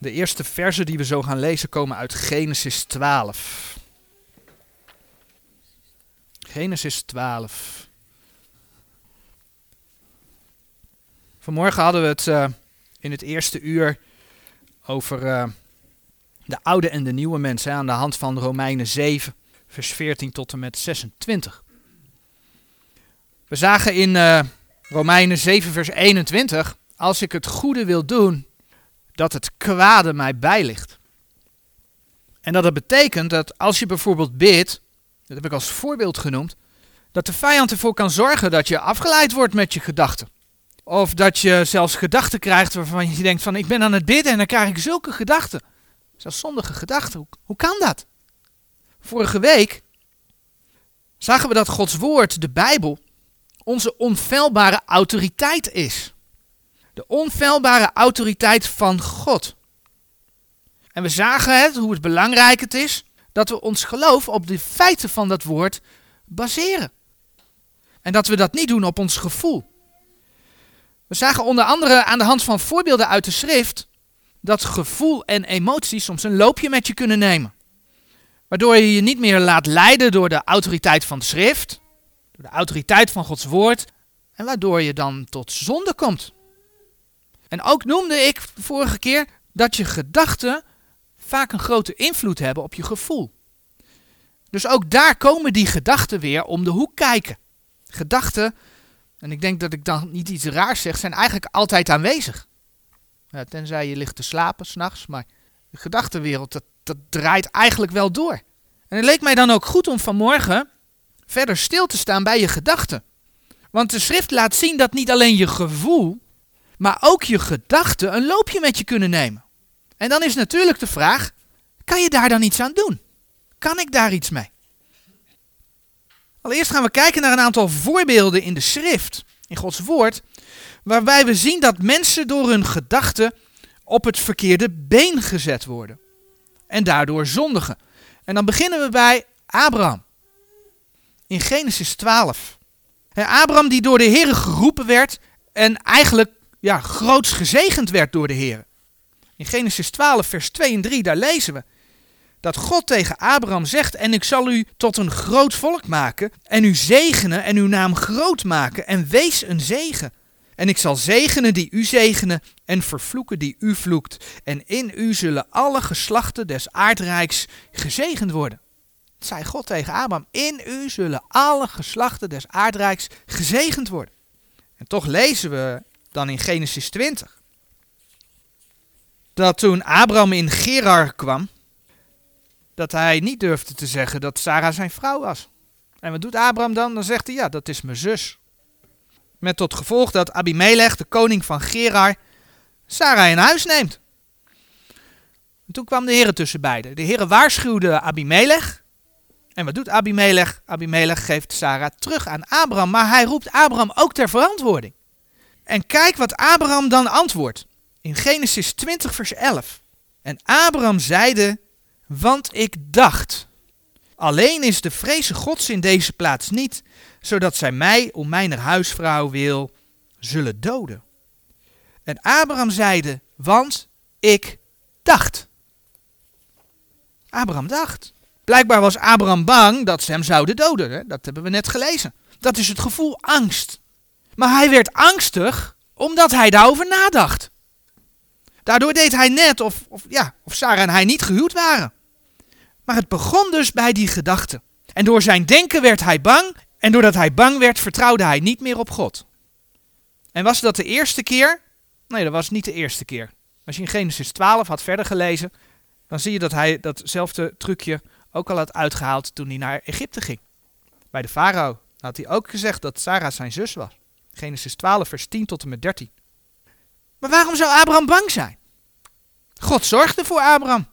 De eerste versen die we zo gaan lezen komen uit Genesis 12. Genesis 12. Vanmorgen hadden we het uh, in het eerste uur over uh, de oude en de nieuwe mensen aan de hand van Romeinen 7, vers 14 tot en met 26. We zagen in uh, Romeinen 7, vers 21, als ik het goede wil doen, dat het kwade mij bijligt. En dat het betekent dat als je bijvoorbeeld bidt, dat heb ik als voorbeeld genoemd, dat de vijand ervoor kan zorgen dat je afgeleid wordt met je gedachten. Of dat je zelfs gedachten krijgt waarvan je denkt van ik ben aan het bidden en dan krijg ik zulke gedachten. Zelfs zondige gedachten. Hoe, hoe kan dat? Vorige week zagen we dat Gods woord, de Bijbel, onze onfeilbare autoriteit is. De onfeilbare autoriteit van God. En we zagen het, hoe het belangrijk het is dat we ons geloof op de feiten van dat woord baseren. En dat we dat niet doen op ons gevoel. We zagen onder andere aan de hand van voorbeelden uit de schrift dat gevoel en emoties soms een loopje met je kunnen nemen. Waardoor je je niet meer laat leiden door de autoriteit van de schrift, door de autoriteit van Gods woord, en waardoor je dan tot zonde komt. En ook noemde ik vorige keer dat je gedachten vaak een grote invloed hebben op je gevoel. Dus ook daar komen die gedachten weer om de hoek kijken. Gedachten, en ik denk dat ik dan niet iets raars zeg, zijn eigenlijk altijd aanwezig. Ja, tenzij je ligt te slapen s'nachts, maar de gedachtenwereld, dat, dat draait eigenlijk wel door. En het leek mij dan ook goed om vanmorgen verder stil te staan bij je gedachten. Want de schrift laat zien dat niet alleen je gevoel, maar ook je gedachten een loopje met je kunnen nemen. En dan is natuurlijk de vraag: kan je daar dan iets aan doen? Kan ik daar iets mee? Allereerst gaan we kijken naar een aantal voorbeelden in de schrift, in Gods woord, waarbij we zien dat mensen door hun gedachten op het verkeerde been gezet worden. En daardoor zondigen. En dan beginnen we bij Abraham. In Genesis 12. En Abraham die door de Heer geroepen werd en eigenlijk ja, groots gezegend werd door de Heer. In Genesis 12, vers 2 en 3, daar lezen we dat God tegen Abraham zegt: En ik zal u tot een groot volk maken, en u zegenen en uw naam groot maken, en wees een zegen. En ik zal zegenen die u zegenen, en vervloeken die u vloekt. En in u zullen alle geslachten des aardrijks gezegend worden. Dat zei God tegen Abraham: In u zullen alle geslachten des aardrijks gezegend worden. En toch lezen we dan in Genesis 20 dat toen Abraham in Gerar kwam, dat hij niet durfde te zeggen dat Sarah zijn vrouw was. En wat doet Abraham dan? Dan zegt hij, ja, dat is mijn zus. Met tot gevolg dat Abimelech, de koning van Gerar, Sarah in huis neemt. En toen kwam de Heer tussen beiden. De Heer waarschuwde Abimelech. En wat doet Abimelech? Abimelech geeft Sarah terug aan Abraham, maar hij roept Abraham ook ter verantwoording. En kijk wat Abraham dan antwoordt. In Genesis 20, vers 11. En Abraham zeide, want ik dacht, alleen is de vreze gods in deze plaats niet, zodat zij mij om mijn huisvrouw wil zullen doden. En Abraham zeide, want ik dacht. Abraham dacht. Blijkbaar was Abraham bang dat ze hem zouden doden. Hè? Dat hebben we net gelezen. Dat is het gevoel angst. Maar hij werd angstig omdat hij daarover nadacht. Daardoor deed hij net of, of, ja, of Sarah en hij niet gehuwd waren. Maar het begon dus bij die gedachte. En door zijn denken werd hij bang. En doordat hij bang werd, vertrouwde hij niet meer op God. En was dat de eerste keer? Nee, dat was niet de eerste keer. Als je in Genesis 12 had verder gelezen, dan zie je dat hij datzelfde trucje ook al had uitgehaald toen hij naar Egypte ging. Bij de farao had hij ook gezegd dat Sarah zijn zus was. Genesis 12, vers 10 tot en met 13. Maar waarom zou Abraham bang zijn? God zorgde voor Abraham.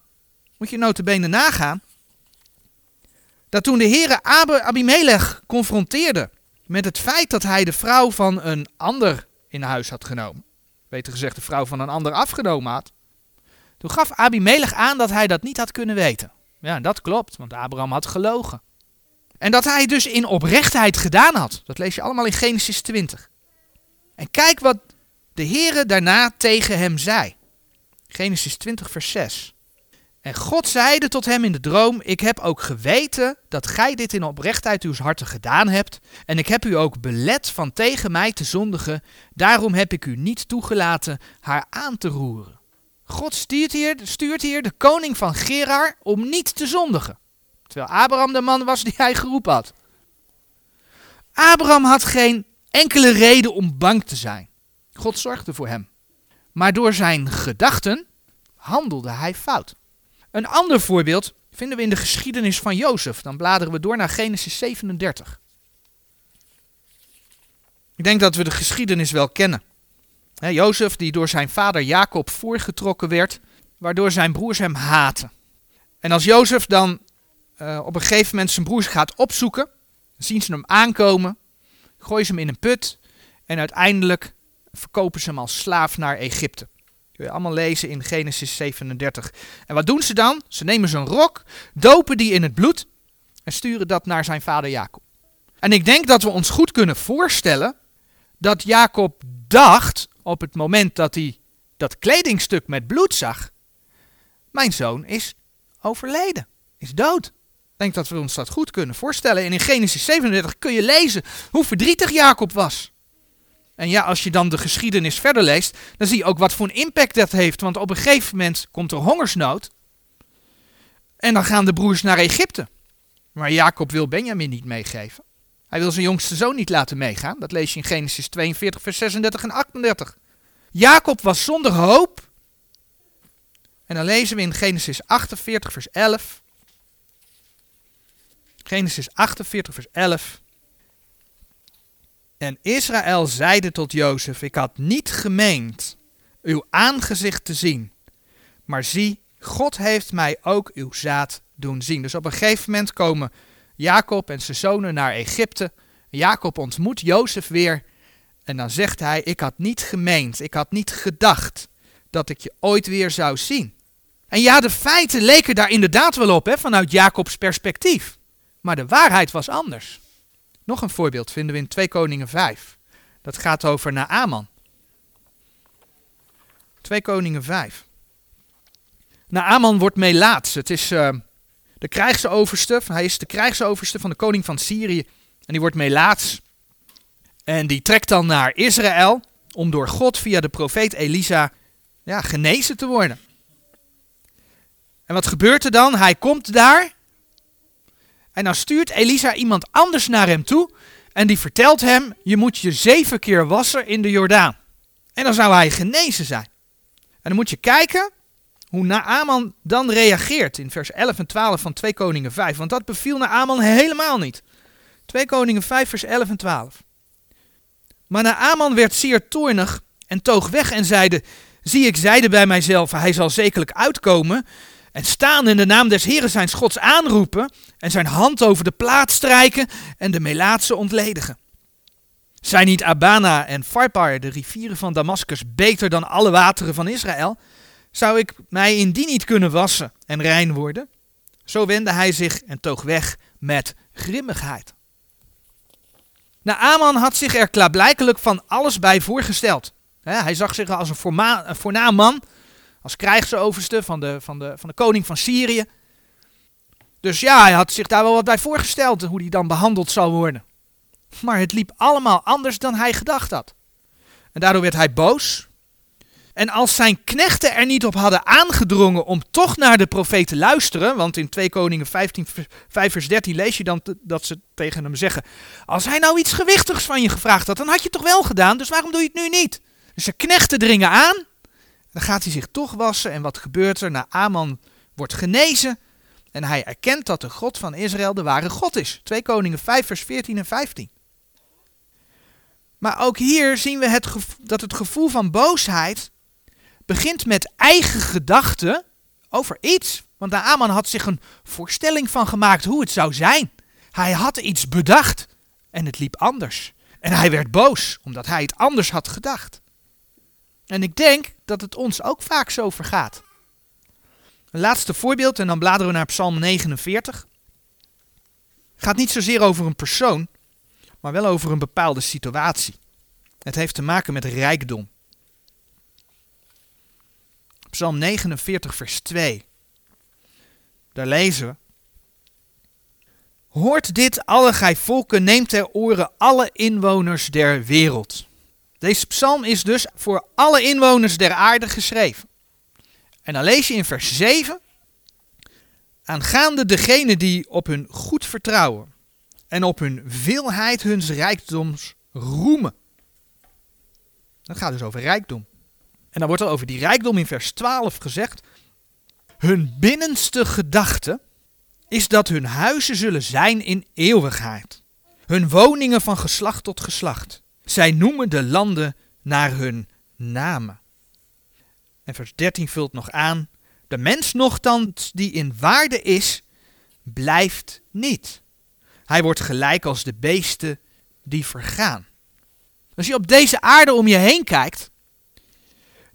Moet je notabene nagaan. Dat toen de Heere Abimelech confronteerde met het feit dat hij de vrouw van een ander in huis had genomen. Beter gezegd, de vrouw van een ander afgenomen had. Toen gaf Abimelech aan dat hij dat niet had kunnen weten. Ja, dat klopt, want Abraham had gelogen. En dat hij dus in oprechtheid gedaan had. Dat lees je allemaal in Genesis 20. En kijk wat de Heere daarna tegen hem zei. Genesis 20, vers 6. En God zeide tot hem in de droom: Ik heb ook geweten dat gij dit in oprechtheid uw harten gedaan hebt. En ik heb u ook belet van tegen mij te zondigen. Daarom heb ik u niet toegelaten haar aan te roeren. God stuurt hier, stuurt hier de koning van Gerar om niet te zondigen. Terwijl Abraham de man was die hij geroepen had. Abraham had geen enkele reden om bang te zijn. God zorgde voor hem. Maar door zijn gedachten handelde hij fout. Een ander voorbeeld vinden we in de geschiedenis van Jozef. Dan bladeren we door naar Genesis 37. Ik denk dat we de geschiedenis wel kennen. He, Jozef die door zijn vader Jacob voorgetrokken werd, waardoor zijn broers hem haten. En als Jozef dan uh, op een gegeven moment zijn broers gaat opzoeken, zien ze hem aankomen, gooien ze hem in een put en uiteindelijk verkopen ze hem als slaaf naar Egypte. Kun je allemaal lezen in Genesis 37. En wat doen ze dan? Ze nemen zijn rok, dopen die in het bloed en sturen dat naar zijn vader Jacob. En ik denk dat we ons goed kunnen voorstellen dat Jacob dacht op het moment dat hij dat kledingstuk met bloed zag: Mijn zoon is overleden, is dood. Denk dat we ons dat goed kunnen voorstellen. En in Genesis 37 kun je lezen hoe verdrietig Jacob was. En ja, als je dan de geschiedenis verder leest, dan zie je ook wat voor een impact dat heeft. Want op een gegeven moment komt er hongersnood. En dan gaan de broers naar Egypte. Maar Jacob wil Benjamin niet meegeven. Hij wil zijn jongste zoon niet laten meegaan. Dat lees je in Genesis 42, vers 36 en 38. Jacob was zonder hoop. En dan lezen we in Genesis 48, vers 11. Genesis 48, vers 11. En Israël zeide tot Jozef: Ik had niet gemeend uw aangezicht te zien, maar zie, God heeft mij ook uw zaad doen zien. Dus op een gegeven moment komen Jacob en zijn zonen naar Egypte. Jacob ontmoet Jozef weer en dan zegt hij: Ik had niet gemeend, ik had niet gedacht dat ik je ooit weer zou zien. En ja, de feiten leken daar inderdaad wel op, hè, vanuit Jacobs perspectief. Maar de waarheid was anders. Nog een voorbeeld vinden we in 2 Koningen 5. Dat gaat over Naaman. 2 Koningen 5. Naaman wordt Melaats. Het is uh, de krijgsoverste. Hij is de krijgsoverste van de koning van Syrië. En die wordt Melaats. En die trekt dan naar Israël om door God via de profeet Elisa ja, genezen te worden. En wat gebeurt er dan? Hij komt daar en dan stuurt Elisa iemand anders naar hem toe. En die vertelt hem: Je moet je zeven keer wassen in de Jordaan. En dan zou hij genezen zijn. En dan moet je kijken hoe Naaman dan reageert in vers 11 en 12 van 2 Koningen 5. Want dat beviel Naaman helemaal niet. 2 Koningen 5, vers 11 en 12. Maar Naaman werd zeer toornig en toog weg en zeide: Zie, ik zeide bij mijzelf: Hij zal zekerlijk uitkomen en staan in de naam des Heeren zijn Gods aanroepen en zijn hand over de plaats strijken en de Melaatse ontledigen. Zijn niet Abana en Farpar, de rivieren van Damascus, beter dan alle wateren van Israël? Zou ik mij in die niet kunnen wassen en rein worden? Zo wendde hij zich en toog weg met grimmigheid. Naaman had zich er klaarblijkelijk van alles bij voorgesteld. hij zag zich als een voornaam man als krijgsoverste van de, van, de, van de koning van Syrië. Dus ja, hij had zich daar wel wat bij voorgesteld, hoe hij dan behandeld zou worden. Maar het liep allemaal anders dan hij gedacht had. En daardoor werd hij boos. En als zijn knechten er niet op hadden aangedrongen om toch naar de profeet te luisteren, want in 2 Koningen 15, 5 vers 13 lees je dan dat ze tegen hem zeggen, als hij nou iets gewichtigs van je gevraagd had, dan had je het toch wel gedaan, dus waarom doe je het nu niet? Dus zijn knechten dringen aan dan gaat hij zich toch wassen en wat gebeurt er? Aman wordt genezen en hij erkent dat de God van Israël de ware God is. 2 Koningen 5 vers 14 en 15. Maar ook hier zien we het dat het gevoel van boosheid begint met eigen gedachten over iets. Want Naaman had zich een voorstelling van gemaakt hoe het zou zijn. Hij had iets bedacht en het liep anders. En hij werd boos omdat hij het anders had gedacht. En ik denk dat het ons ook vaak zo vergaat. Een laatste voorbeeld en dan bladeren we naar Psalm 49. Gaat niet zozeer over een persoon, maar wel over een bepaalde situatie. Het heeft te maken met rijkdom. Psalm 49, vers 2. Daar lezen we. Hoort dit, alle gij volken, neemt ter oren alle inwoners der wereld. Deze psalm is dus voor alle inwoners der aarde geschreven. En dan lees je in vers 7. Aangaande degene die op hun goed vertrouwen en op hun veelheid huns rijkdoms roemen. Dat gaat dus over rijkdom. En dan wordt er over die rijkdom in vers 12 gezegd. Hun binnenste gedachte is dat hun huizen zullen zijn in eeuwigheid. Hun woningen van geslacht tot geslacht. Zij noemen de landen naar hun namen. En vers 13 vult nog aan. De mens nogthans die in waarde is, blijft niet. Hij wordt gelijk als de beesten die vergaan. Als je op deze aarde om je heen kijkt,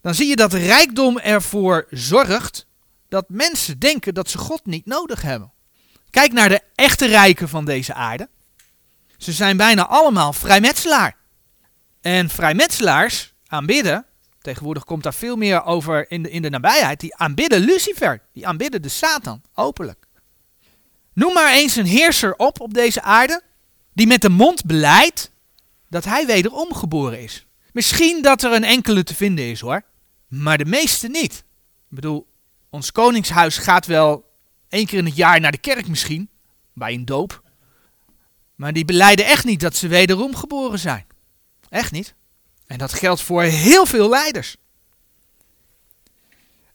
dan zie je dat rijkdom ervoor zorgt dat mensen denken dat ze God niet nodig hebben. Kijk naar de echte rijken van deze aarde. Ze zijn bijna allemaal vrijmetselaar. En vrijmetselaars aanbidden, tegenwoordig komt daar veel meer over in de, in de nabijheid, die aanbidden Lucifer, die aanbidden de Satan, openlijk. Noem maar eens een heerser op op deze aarde, die met de mond beleidt dat hij wederom geboren is. Misschien dat er een enkele te vinden is hoor, maar de meeste niet. Ik bedoel, ons koningshuis gaat wel één keer in het jaar naar de kerk misschien, bij een doop. Maar die beleiden echt niet dat ze wederom geboren zijn. Echt niet. En dat geldt voor heel veel leiders.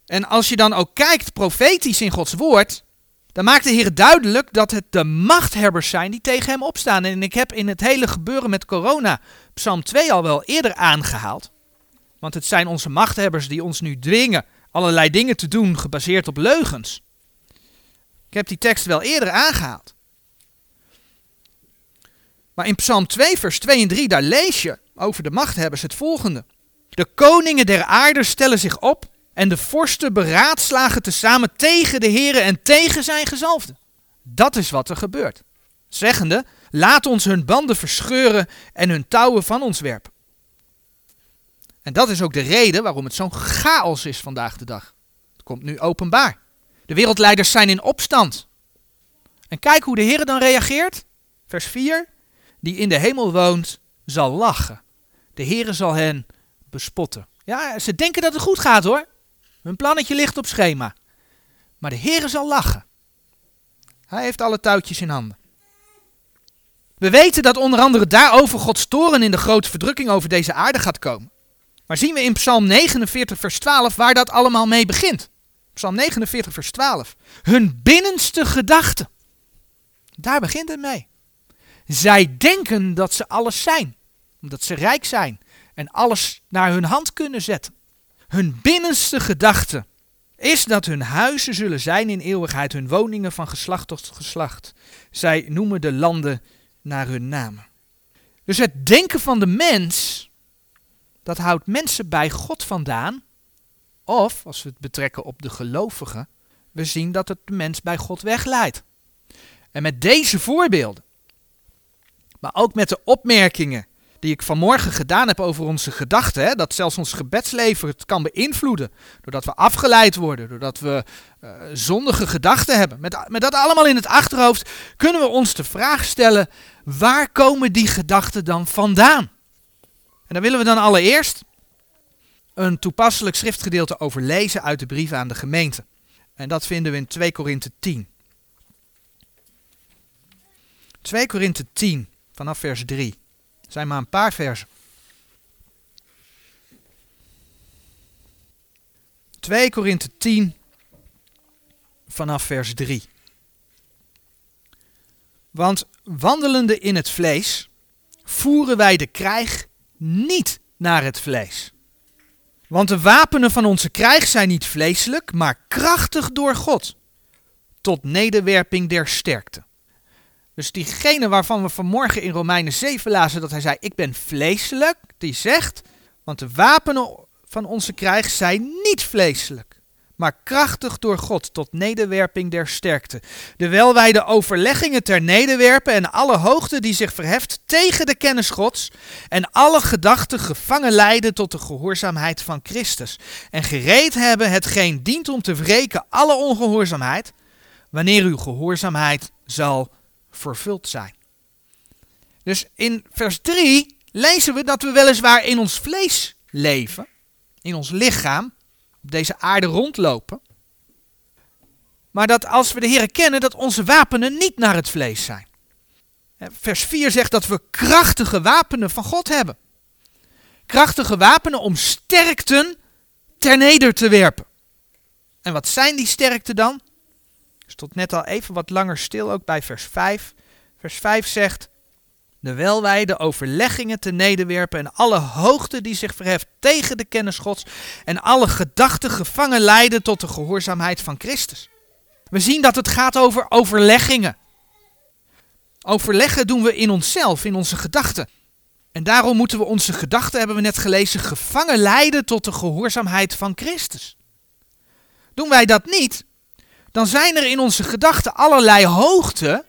En als je dan ook kijkt profetisch in Gods woord, dan maakt de Heer duidelijk dat het de machthebbers zijn die tegen hem opstaan. En ik heb in het hele gebeuren met corona Psalm 2 al wel eerder aangehaald. Want het zijn onze machthebbers die ons nu dwingen allerlei dingen te doen gebaseerd op leugens. Ik heb die tekst wel eerder aangehaald. Maar in Psalm 2, vers 2 en 3, daar lees je over de machthebbers het volgende. De koningen der aarde stellen zich op en de vorsten beraadslagen tezamen tegen de heren en tegen zijn gezalfde. Dat is wat er gebeurt. Zeggende, laat ons hun banden verscheuren en hun touwen van ons werpen. En dat is ook de reden waarom het zo'n chaos is vandaag de dag. Het komt nu openbaar. De wereldleiders zijn in opstand. En kijk hoe de Heer dan reageert. Vers 4. Die in de hemel woont, zal lachen. De Heer zal hen bespotten. Ja, ze denken dat het goed gaat hoor. Hun plannetje ligt op schema. Maar de Heer zal lachen. Hij heeft alle touwtjes in handen. We weten dat onder andere daarover Gods toren in de grote verdrukking over deze aarde gaat komen. Maar zien we in Psalm 49, vers 12 waar dat allemaal mee begint? Psalm 49, vers 12. Hun binnenste gedachten. Daar begint het mee. Zij denken dat ze alles zijn, omdat ze rijk zijn en alles naar hun hand kunnen zetten. Hun binnenste gedachte is dat hun huizen zullen zijn in eeuwigheid, hun woningen van geslacht tot geslacht. Zij noemen de landen naar hun namen. Dus het denken van de mens, dat houdt mensen bij God vandaan. Of, als we het betrekken op de gelovigen, we zien dat het de mens bij God wegleidt. En met deze voorbeelden, maar ook met de opmerkingen die ik vanmorgen gedaan heb over onze gedachten, dat zelfs ons gebedsleven het kan beïnvloeden, doordat we afgeleid worden, doordat we uh, zondige gedachten hebben. Met, met dat allemaal in het achterhoofd kunnen we ons de vraag stellen, waar komen die gedachten dan vandaan? En dan willen we dan allereerst een toepasselijk schriftgedeelte over lezen uit de brief aan de gemeente. En dat vinden we in 2 Korinthe 10. 2 Korinthe 10 vanaf vers 3 zijn maar een paar versen. 2 Korinthe 10 vanaf vers 3. Want wandelende in het vlees voeren wij de krijg niet naar het vlees. Want de wapenen van onze krijg zijn niet vleeselijk, maar krachtig door God, tot nederwerping der sterkte. Dus diegene waarvan we vanmorgen in Romeinen 7 lazen dat hij zei, ik ben vleeselijk, die zegt, want de wapenen van onze krijg zijn niet vleeselijk, maar krachtig door God tot nederwerping der sterkte. Terwijl wij de overleggingen ter nederwerpen en alle hoogte die zich verheft tegen de kennis Gods en alle gedachten gevangen leiden tot de gehoorzaamheid van Christus. En gereed hebben hetgeen dient om te wreken alle ongehoorzaamheid, wanneer uw gehoorzaamheid zal vervuld zijn. Dus in vers 3 lezen we dat we weliswaar in ons vlees leven, in ons lichaam, op deze aarde rondlopen. Maar dat als we de Heer kennen, dat onze wapenen niet naar het vlees zijn. Vers 4 zegt dat we krachtige wapenen van God hebben. Krachtige wapenen om sterkten ter neder te werpen. En wat zijn die sterkte dan? Stond net al even wat langer stil, ook bij vers 5. Vers 5 zegt, Terwijl wij de overleggingen te nederwerpen en alle hoogte die zich verheft tegen de kennis Gods en alle gedachten gevangen leiden tot de gehoorzaamheid van Christus. We zien dat het gaat over overleggingen. Overleggen doen we in onszelf, in onze gedachten. En daarom moeten we onze gedachten, hebben we net gelezen, gevangen leiden tot de gehoorzaamheid van Christus. Doen wij dat niet, dan zijn er in onze gedachten allerlei hoogten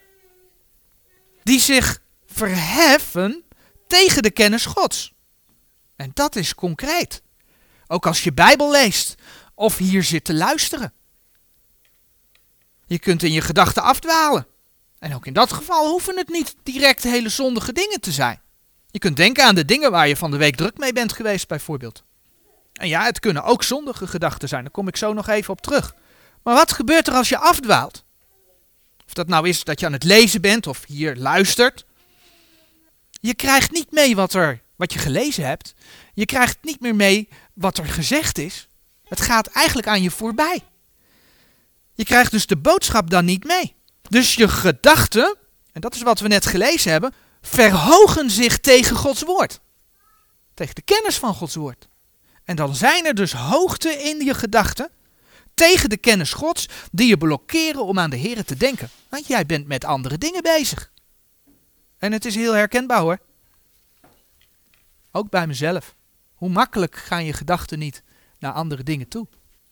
die zich verheffen tegen de kennis Gods. En dat is concreet. Ook als je Bijbel leest of hier zit te luisteren. Je kunt in je gedachten afdwalen. En ook in dat geval hoeven het niet direct hele zondige dingen te zijn. Je kunt denken aan de dingen waar je van de week druk mee bent geweest, bijvoorbeeld. En ja, het kunnen ook zondige gedachten zijn, daar kom ik zo nog even op terug. Maar wat gebeurt er als je afdwaalt? Of dat nou is dat je aan het lezen bent of hier luistert. Je krijgt niet mee wat, er, wat je gelezen hebt. Je krijgt niet meer mee wat er gezegd is. Het gaat eigenlijk aan je voorbij. Je krijgt dus de boodschap dan niet mee. Dus je gedachten, en dat is wat we net gelezen hebben, verhogen zich tegen Gods woord. Tegen de kennis van Gods woord. En dan zijn er dus hoogten in je gedachten tegen de kennis Gods die je blokkeren om aan de Heer te denken. Want jij bent met andere dingen bezig. En het is heel herkenbaar hoor. Ook bij mezelf. Hoe makkelijk gaan je gedachten niet naar andere dingen toe?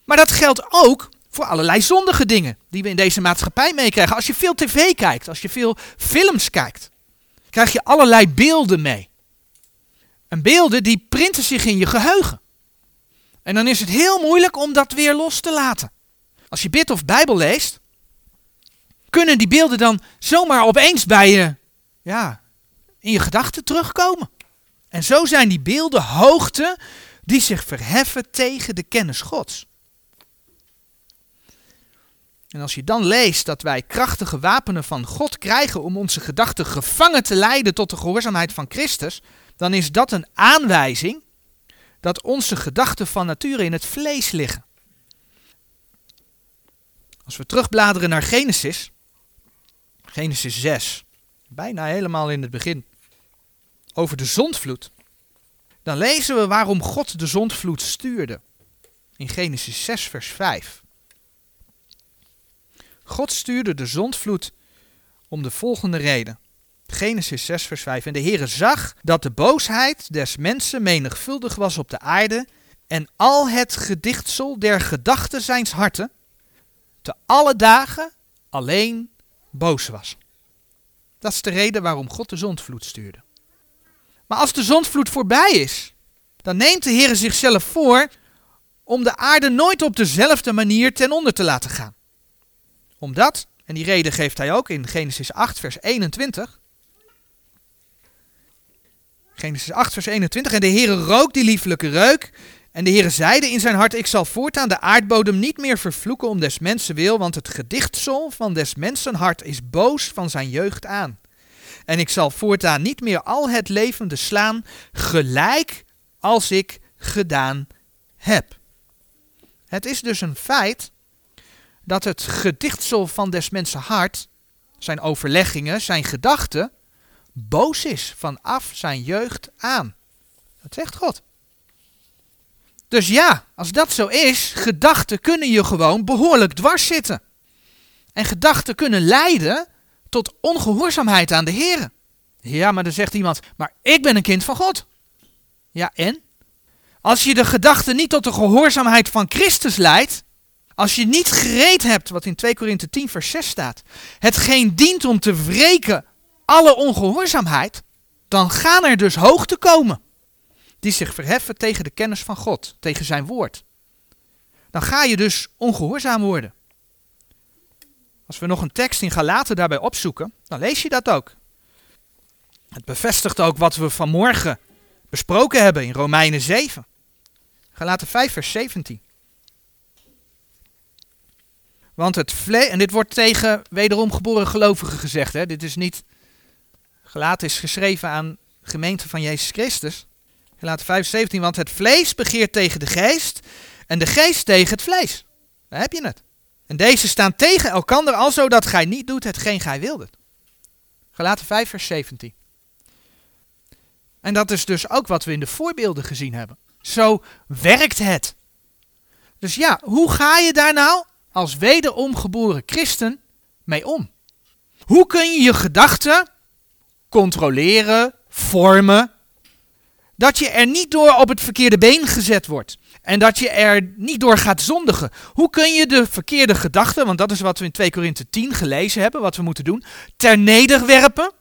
Maar dat geldt ook voor allerlei zondige dingen die we in deze maatschappij meekrijgen. Als je veel tv kijkt, als je veel films kijkt, krijg je allerlei beelden mee. En beelden die printen zich in je geheugen. En dan is het heel moeilijk om dat weer los te laten. Als je bid of Bijbel leest, kunnen die beelden dan zomaar opeens bij je ja, in je gedachten terugkomen. En zo zijn die beelden hoogten die zich verheffen tegen de kennis Gods. En als je dan leest dat wij krachtige wapenen van God krijgen om onze gedachten gevangen te leiden tot de gehoorzaamheid van Christus, dan is dat een aanwijzing dat onze gedachten van nature in het vlees liggen. Als we terugbladeren naar Genesis, Genesis 6, bijna helemaal in het begin, over de zondvloed, dan lezen we waarom God de zondvloed stuurde. In Genesis 6, vers 5. God stuurde de zondvloed om de volgende reden. Genesis 6, vers 5. En de Heere zag dat de boosheid des mensen menigvuldig was op de aarde en al het gedichtsel der gedachten zijns harten te alle dagen alleen boos was. Dat is de reden waarom God de zondvloed stuurde. Maar als de zondvloed voorbij is, dan neemt de Heer zichzelf voor om de aarde nooit op dezelfde manier ten onder te laten gaan. Omdat, en die reden geeft hij ook in Genesis 8, vers 21. Genesis 8, vers 21. En de Heere rook die lieflijke reuk. En de Heere zeide in zijn hart: Ik zal voortaan de aardbodem niet meer vervloeken om des mensen wil, want het gedichtsel van des mensen hart is boos van zijn jeugd aan. En ik zal voortaan niet meer al het levende slaan, gelijk als ik gedaan heb. Het is dus een feit dat het gedichtsel van des mensen hart, zijn overleggingen, zijn gedachten, boos is vanaf zijn jeugd aan. Dat zegt God. Dus ja, als dat zo is, gedachten kunnen je gewoon behoorlijk dwars zitten. En gedachten kunnen leiden tot ongehoorzaamheid aan de Heer. Ja, maar dan zegt iemand, maar ik ben een kind van God. Ja, en? Als je de gedachte niet tot de gehoorzaamheid van Christus leidt, Als je niet gereed hebt, wat in 2 Korinthe 10 vers 6 staat, hetgeen dient om te wreken alle ongehoorzaamheid, dan gaan er dus hoogte komen die zich verheffen tegen de kennis van God, tegen zijn woord. Dan ga je dus ongehoorzaam worden. Als we nog een tekst in Galaten daarbij opzoeken, dan lees je dat ook. Het bevestigt ook wat we vanmorgen besproken hebben in Romeinen 7. Galaten 5 vers 17. Want het vlees, en dit wordt tegen wederom geboren gelovigen gezegd, hè? dit is niet, Galaten is geschreven aan gemeente van Jezus Christus. Galaten 5 17, want het vlees begeert tegen de geest en de geest tegen het vlees. Daar heb je het. En deze staan tegen elkander, alzo dat gij niet doet hetgeen gij wildet. Galaten 5 vers 17. En dat is dus ook wat we in de voorbeelden gezien hebben. Zo werkt het. Dus ja, hoe ga je daar nou als wederom geboren christen mee om? Hoe kun je je gedachten controleren, vormen, dat je er niet door op het verkeerde been gezet wordt en dat je er niet door gaat zondigen? Hoe kun je de verkeerde gedachten, want dat is wat we in 2 Korinthe 10 gelezen hebben, wat we moeten doen, ter nederwerpen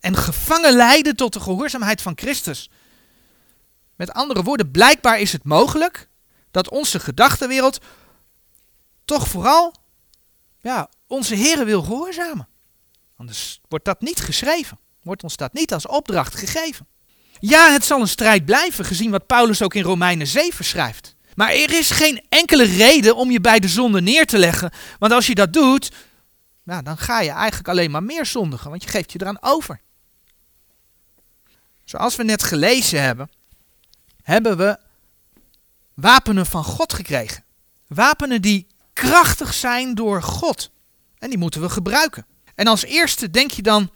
en gevangen leiden tot de gehoorzaamheid van Christus? Met andere woorden, blijkbaar is het mogelijk dat onze gedachtenwereld toch vooral ja, onze Here wil gehoorzamen. Anders wordt dat niet geschreven, wordt ons dat niet als opdracht gegeven. Ja, het zal een strijd blijven, gezien wat Paulus ook in Romeinen 7 schrijft. Maar er is geen enkele reden om je bij de zonde neer te leggen. Want als je dat doet, nou, dan ga je eigenlijk alleen maar meer zondigen, want je geeft je eraan over. Zoals we net gelezen hebben, hebben we wapenen van God gekregen. Wapenen die krachtig zijn door God. En die moeten we gebruiken. En als eerste denk je dan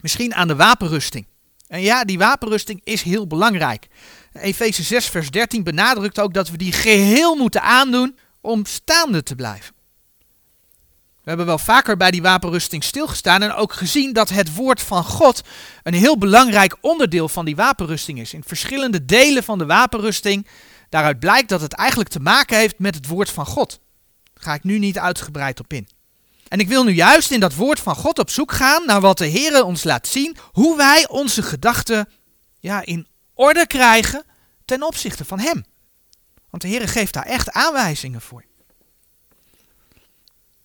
misschien aan de wapenrusting. En ja, die wapenrusting is heel belangrijk. Efeze 6, vers 13 benadrukt ook dat we die geheel moeten aandoen om staande te blijven. We hebben wel vaker bij die wapenrusting stilgestaan en ook gezien dat het woord van God een heel belangrijk onderdeel van die wapenrusting is. In verschillende delen van de wapenrusting, daaruit blijkt dat het eigenlijk te maken heeft met het woord van God. Daar ga ik nu niet uitgebreid op in. En ik wil nu juist in dat woord van God op zoek gaan naar wat de Heer ons laat zien, hoe wij onze gedachten ja, in orde krijgen ten opzichte van Hem. Want de Heer geeft daar echt aanwijzingen voor.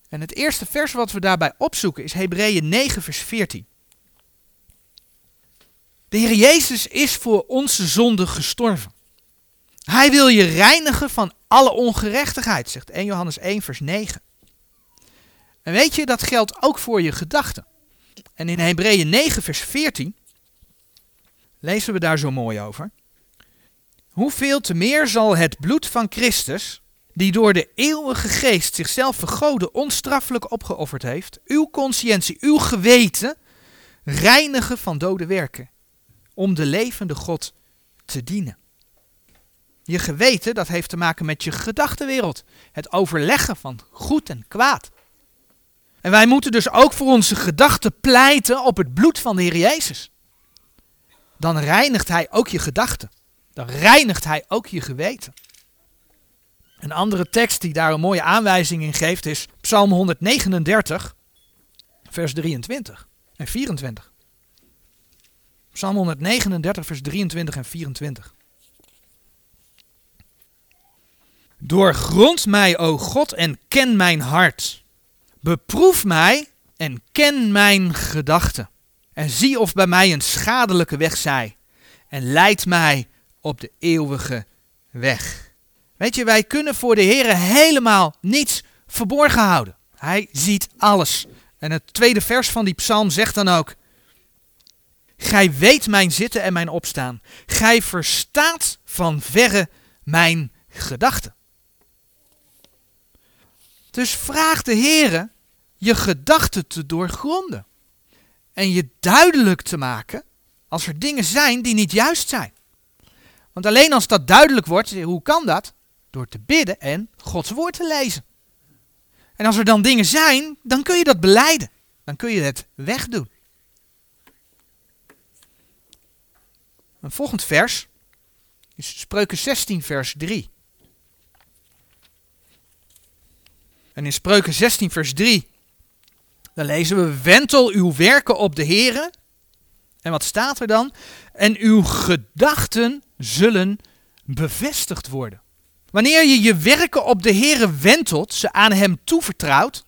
En het eerste vers wat we daarbij opzoeken is Hebreeën 9, vers 14. De Heer Jezus is voor onze zonde gestorven. Hij wil je reinigen van alle ongerechtigheid, zegt 1 Johannes 1, vers 9. En weet je, dat geldt ook voor je gedachten. En in Hebreeën 9, vers 14 lezen we daar zo mooi over. Hoeveel te meer zal het bloed van Christus, die door de eeuwige geest zichzelf vergoden onstraffelijk opgeofferd heeft, uw conscientie, uw geweten, reinigen van dode werken, om de levende God te dienen. Je geweten, dat heeft te maken met je gedachtenwereld, het overleggen van goed en kwaad. En wij moeten dus ook voor onze gedachten pleiten op het bloed van de Heer Jezus. Dan reinigt Hij ook je gedachten. Dan reinigt Hij ook je geweten. Een andere tekst die daar een mooie aanwijzing in geeft is Psalm 139, vers 23 en 24. Psalm 139, vers 23 en 24. Doorgrond mij, o God, en ken mijn hart. Beproef mij en ken mijn gedachten. En zie of bij mij een schadelijke weg zij. En leid mij op de eeuwige weg. Weet je, wij kunnen voor de Heer helemaal niets verborgen houden. Hij ziet alles. En het tweede vers van die psalm zegt dan ook: Gij weet mijn zitten en mijn opstaan. Gij verstaat van verre mijn gedachten. Dus vraag de Heer je gedachten te doorgronden. En je duidelijk te maken als er dingen zijn die niet juist zijn. Want alleen als dat duidelijk wordt, hoe kan dat? Door te bidden en Gods woord te lezen. En als er dan dingen zijn, dan kun je dat beleiden. Dan kun je het wegdoen. Een volgend vers is Spreuken 16, vers 3. En in Spreuken 16, vers 3, dan lezen we: Wentel uw werken op de Here. En wat staat er dan? En uw gedachten zullen bevestigd worden. Wanneer je je werken op de Here wentelt, ze aan Hem toevertrouwt,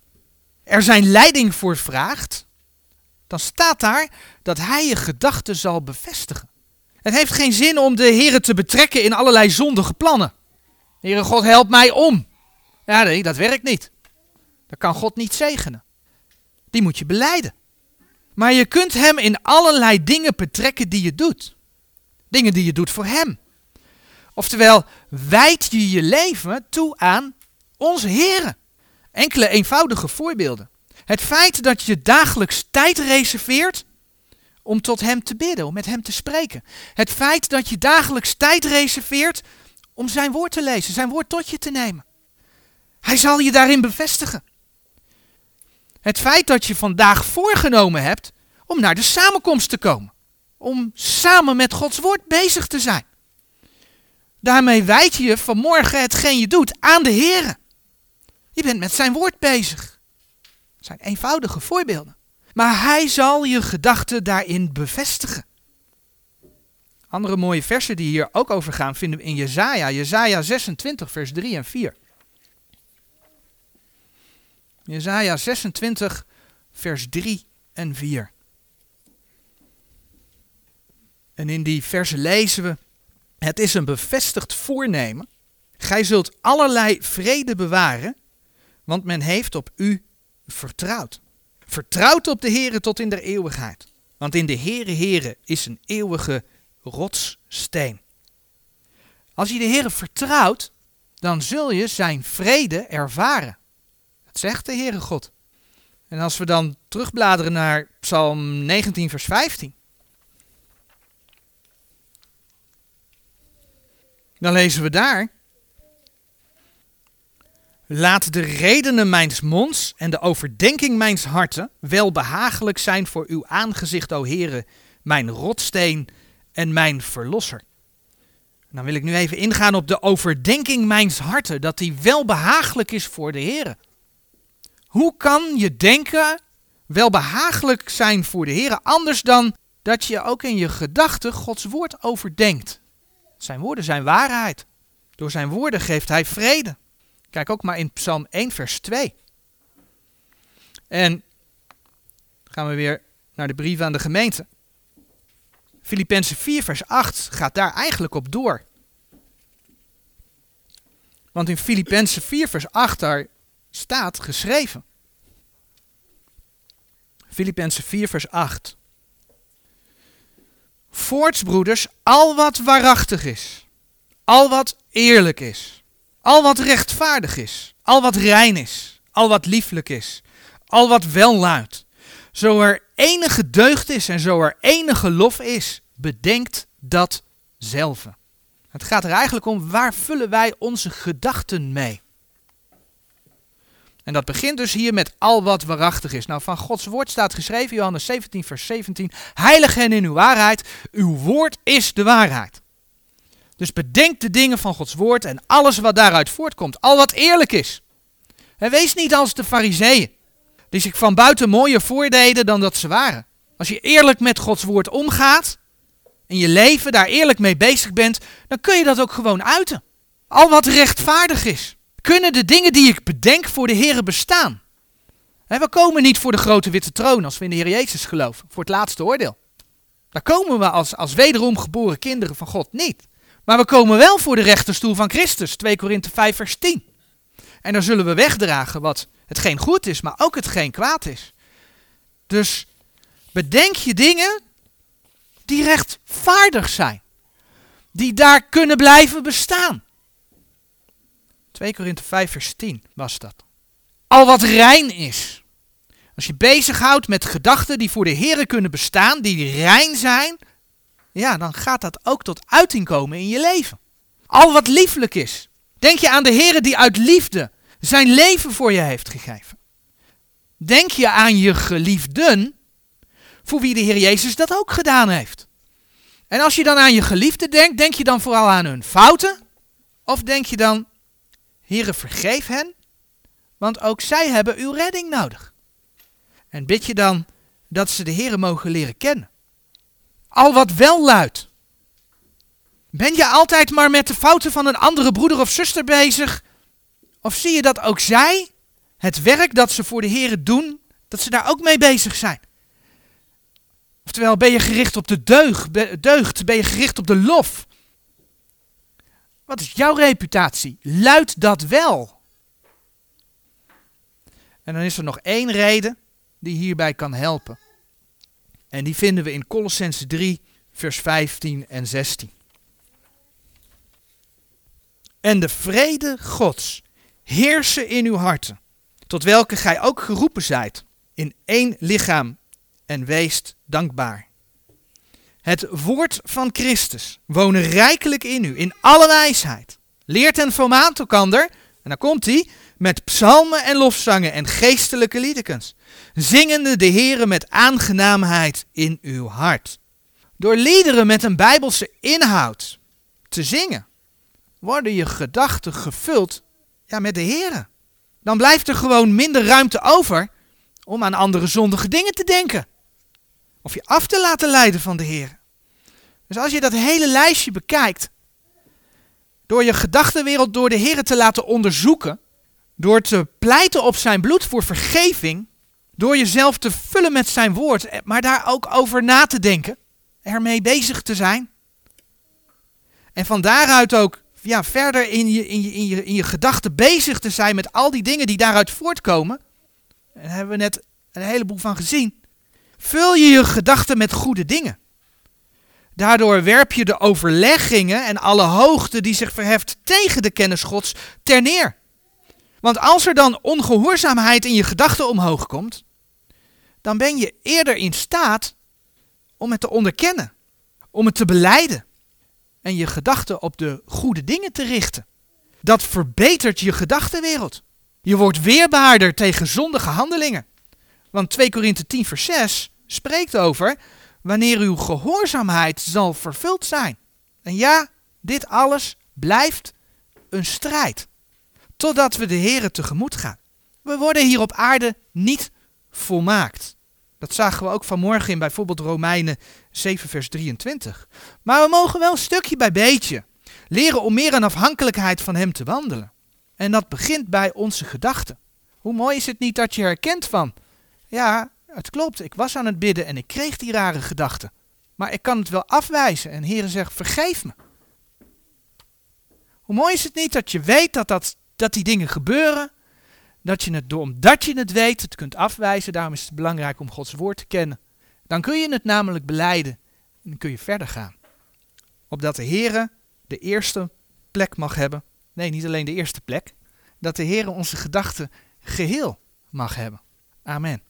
er zijn leiding voor vraagt, dan staat daar dat Hij je gedachten zal bevestigen. Het heeft geen zin om de Here te betrekken in allerlei zondige plannen. Heere God, help mij om. Ja, nee, dat werkt niet. Dat kan God niet zegenen. Die moet je beleiden. Maar je kunt Hem in allerlei dingen betrekken die je doet. Dingen die je doet voor Hem. Oftewel, wijd je je leven toe aan onze Here. Enkele eenvoudige voorbeelden. Het feit dat je dagelijks tijd reserveert om tot Hem te bidden, om met Hem te spreken. Het feit dat je dagelijks tijd reserveert om Zijn woord te lezen, Zijn woord tot je te nemen. Hij zal je daarin bevestigen. Het feit dat je vandaag voorgenomen hebt om naar de samenkomst te komen. Om samen met Gods woord bezig te zijn. Daarmee wijd je vanmorgen hetgeen je doet aan de Heer. Je bent met zijn woord bezig. Dat zijn eenvoudige voorbeelden. Maar hij zal je gedachten daarin bevestigen. Andere mooie versen die hier ook over gaan vinden we in Jezaja. Jezaja 26 vers 3 en 4. Jezaja 26 vers 3 en 4. En in die versen lezen we het is een bevestigd voornemen. Gij zult allerlei vrede bewaren, want men heeft op u vertrouwd. Vertrouwd op de Heere tot in der eeuwigheid. Want in de Heere Heere is een eeuwige rotssteen. Als je de Heere vertrouwt, dan zul je zijn vrede ervaren. Zegt de Heere God. En als we dan terugbladeren naar Psalm 19, vers 15. Dan lezen we daar. Laat de redenen mijns monds en de overdenking mijns harten wel behagelijk zijn voor uw aangezicht, o Heere, mijn rotsteen en mijn verlosser. Dan wil ik nu even ingaan op de overdenking mijns harten, dat die wel behagelijk is voor de Heere. Hoe kan je denken wel behagelijk zijn voor de Heere, anders dan dat je ook in je gedachten Gods woord overdenkt? Zijn woorden zijn waarheid. Door zijn woorden geeft hij vrede. Kijk ook maar in Psalm 1, vers 2. En gaan we weer naar de brief aan de gemeente. Filippenzen 4, vers 8 gaat daar eigenlijk op door. Want in Filippenzen 4, vers 8 daar staat geschreven. Filippenzen 4, vers 8. Voorts, broeders, al wat waarachtig is, al wat eerlijk is, al wat rechtvaardig is, al wat rein is, al wat lieflijk is, al wat welluidt, zo er enige deugd is en zo er enige lof is, bedenkt dat zelf. Het gaat er eigenlijk om, waar vullen wij onze gedachten mee? En dat begint dus hier met al wat waarachtig is. Nou, van Gods woord staat geschreven, Johannes 17, vers 17. Heilig hen in uw waarheid. Uw woord is de waarheid. Dus bedenk de dingen van Gods woord en alles wat daaruit voortkomt. Al wat eerlijk is. En wees niet als de fariseeën, die zich van buiten mooier voordeden dan dat ze waren. Als je eerlijk met Gods woord omgaat, in je leven daar eerlijk mee bezig bent, dan kun je dat ook gewoon uiten. Al wat rechtvaardig is kunnen de dingen die ik bedenk voor de Heer bestaan? we komen niet voor de grote witte troon als we in de Heer Jezus geloven, voor het laatste oordeel. Daar komen we als, als wederom geboren kinderen van God niet. Maar we komen wel voor de rechterstoel van Christus, 2 Korinthe 5 vers 10. En daar zullen we wegdragen wat hetgeen goed is, maar ook hetgeen kwaad is. Dus bedenk je dingen die rechtvaardig zijn. Die daar kunnen blijven bestaan. 2 Korinthe 5 vers 10 was dat. Al wat rein is. Als je bezighoudt met gedachten die voor de Here kunnen bestaan, die rein zijn, ja, dan gaat dat ook tot uiting komen in je leven. Al wat lieflijk is. Denk je aan de Here die uit liefde zijn leven voor je heeft gegeven. Denk je aan je geliefden, voor wie de Heer Jezus dat ook gedaan heeft. En als je dan aan je geliefden denkt, denk je dan vooral aan hun fouten? Of denk je dan Heere, vergeef hen, want ook zij hebben uw redding nodig. En bid je dan dat ze de Heer mogen leren kennen. Al wat wel luidt. Ben je altijd maar met de fouten van een andere broeder of zuster bezig? Of zie je dat ook zij, het werk dat ze voor de Heer doen, dat ze daar ook mee bezig zijn? Oftewel, ben je gericht op de deugd, ben je gericht op de lof? Wat is jouw reputatie? Luidt dat wel? En dan is er nog één reden die hierbij kan helpen. En die vinden we in Colossense 3, vers 15 en 16. En de vrede Gods heersen in uw harten, tot welke gij ook geroepen zijt, in één lichaam, en weest dankbaar. Het woord van Christus wonen rijkelijk in u, in alle wijsheid. Leert en vermaant elkander, en dan komt hij, met psalmen en lofzangen en geestelijke liedekens, zingende de Heere met aangenaamheid in uw hart. Door liederen met een bijbelse inhoud te zingen, worden je gedachten gevuld ja, met de Heere. Dan blijft er gewoon minder ruimte over om aan andere zondige dingen te denken. Of je af te laten leiden van de Heer. Dus als je dat hele lijstje bekijkt, door je gedachtenwereld door de Heer te laten onderzoeken, door te pleiten op zijn bloed voor vergeving, door jezelf te vullen met zijn woord, eh, maar daar ook over na te denken, ermee bezig te zijn. En van daaruit ook ja, verder in je, in, je, in, je, in je gedachten bezig te zijn met al die dingen die daaruit voortkomen. En daar hebben we net een heleboel van gezien. Vul je je gedachten met goede dingen. Daardoor werp je de overleggingen en alle hoogte die zich verheft tegen de kennis Gods ter neer. Want als er dan ongehoorzaamheid in je gedachten omhoog komt, dan ben je eerder in staat om het te onderkennen, om het te beleiden en je gedachten op de goede dingen te richten. Dat verbetert je gedachtenwereld. Je wordt weerbaarder tegen zondige handelingen. Want 2 Korinthe 10 vers 6 spreekt over wanneer uw gehoorzaamheid zal vervuld zijn. En ja, dit alles blijft een strijd. Totdat we de Here tegemoet gaan. We worden hier op aarde niet volmaakt. Dat zagen we ook vanmorgen in bijvoorbeeld Romeinen 7 vers 23. Maar we mogen wel stukje bij beetje leren om meer in afhankelijkheid van Hem te wandelen. En dat begint bij onze gedachten. Hoe mooi is het niet dat je herkent van, ja, het klopt, ik was aan het bidden en ik kreeg die rare gedachten. Maar ik kan het wel afwijzen en Heer zegt, vergeef me. Hoe mooi is het niet dat je weet dat, dat, dat die dingen gebeuren, dat je het, omdat je het weet, het kunt afwijzen. Daarom is het belangrijk om Gods woord te kennen. Dan kun je het namelijk beleiden en dan kun je verder gaan. Opdat de Heer de eerste plek mag hebben. Nee, niet alleen de eerste plek. Dat de Heer onze gedachten geheel mag hebben. Amen.